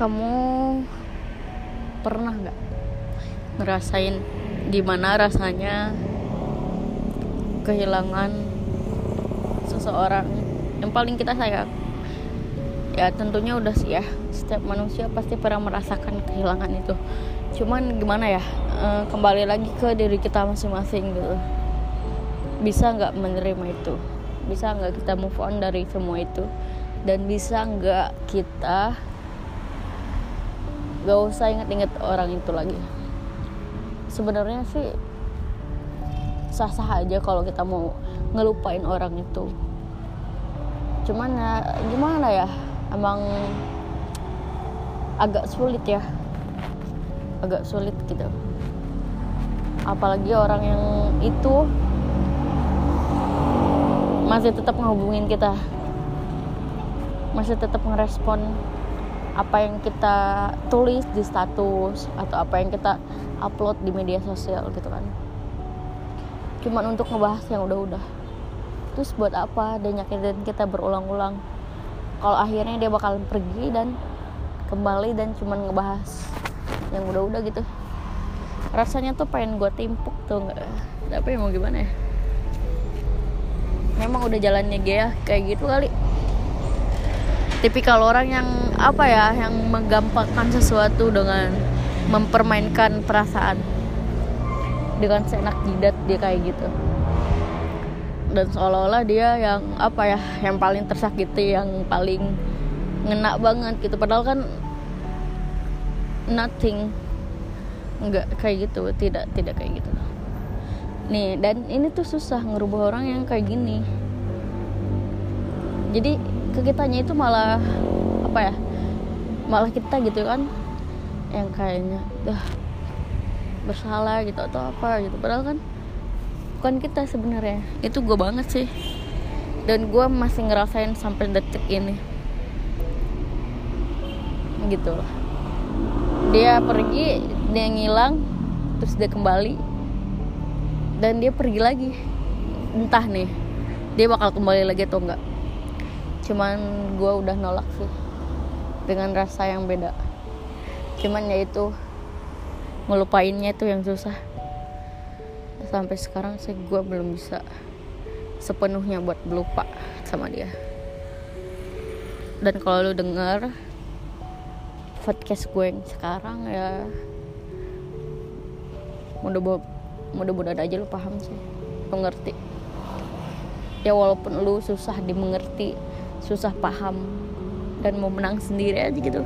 kamu pernah nggak ngerasain gimana rasanya kehilangan seseorang? Yang paling kita sayang. Ya tentunya udah sih ya. Setiap manusia pasti pernah merasakan kehilangan itu. Cuman gimana ya e, kembali lagi ke diri kita masing-masing gitu. Bisa nggak menerima itu? Bisa nggak kita move on dari semua itu? Dan bisa nggak kita gak usah inget-inget orang itu lagi. Sebenarnya sih sah-sah aja kalau kita mau ngelupain orang itu. Cuman ya gimana ya? Emang agak sulit ya. Agak sulit gitu. Apalagi orang yang itu masih tetap ngehubungin kita. Masih tetap ngerespon apa yang kita tulis di status atau apa yang kita upload di media sosial gitu kan. Cuman untuk ngebahas yang udah-udah. Terus buat apa dia nyakitin kita berulang-ulang? Kalau akhirnya dia bakalan pergi dan kembali dan cuman ngebahas yang udah-udah gitu. Rasanya tuh pengen gue timpuk tuh nggak? Tapi mau gimana ya? Memang udah jalannya dia kayak gitu kali tipikal orang yang apa ya yang menggampangkan sesuatu dengan mempermainkan perasaan. Dengan seenak jidat dia kayak gitu. Dan seolah-olah dia yang apa ya yang paling tersakiti yang paling ngena banget gitu. Padahal kan nothing nggak kayak gitu tidak tidak kayak gitu. Nih dan ini tuh susah ngerubah orang yang kayak gini. Jadi ke kitanya itu malah apa ya malah kita gitu kan yang kayaknya dah bersalah gitu atau apa gitu. Padahal kan bukan kita sebenarnya. Itu gue banget sih. Dan gue masih ngerasain sampai detik ini. Gitu. Loh dia pergi dia ngilang terus dia kembali dan dia pergi lagi. Entah nih dia bakal kembali lagi atau enggak cuman gue udah nolak sih. Dengan rasa yang beda. Cuman ya itu ngelupainnya itu yang susah. Sampai sekarang sih gue belum bisa sepenuhnya buat lupa sama dia. Dan kalau lu denger podcast gue yang sekarang ya mudah mudah-mudahan aja lu paham sih. Lu ya walaupun lu susah dimengerti susah paham dan mau menang sendiri aja gitu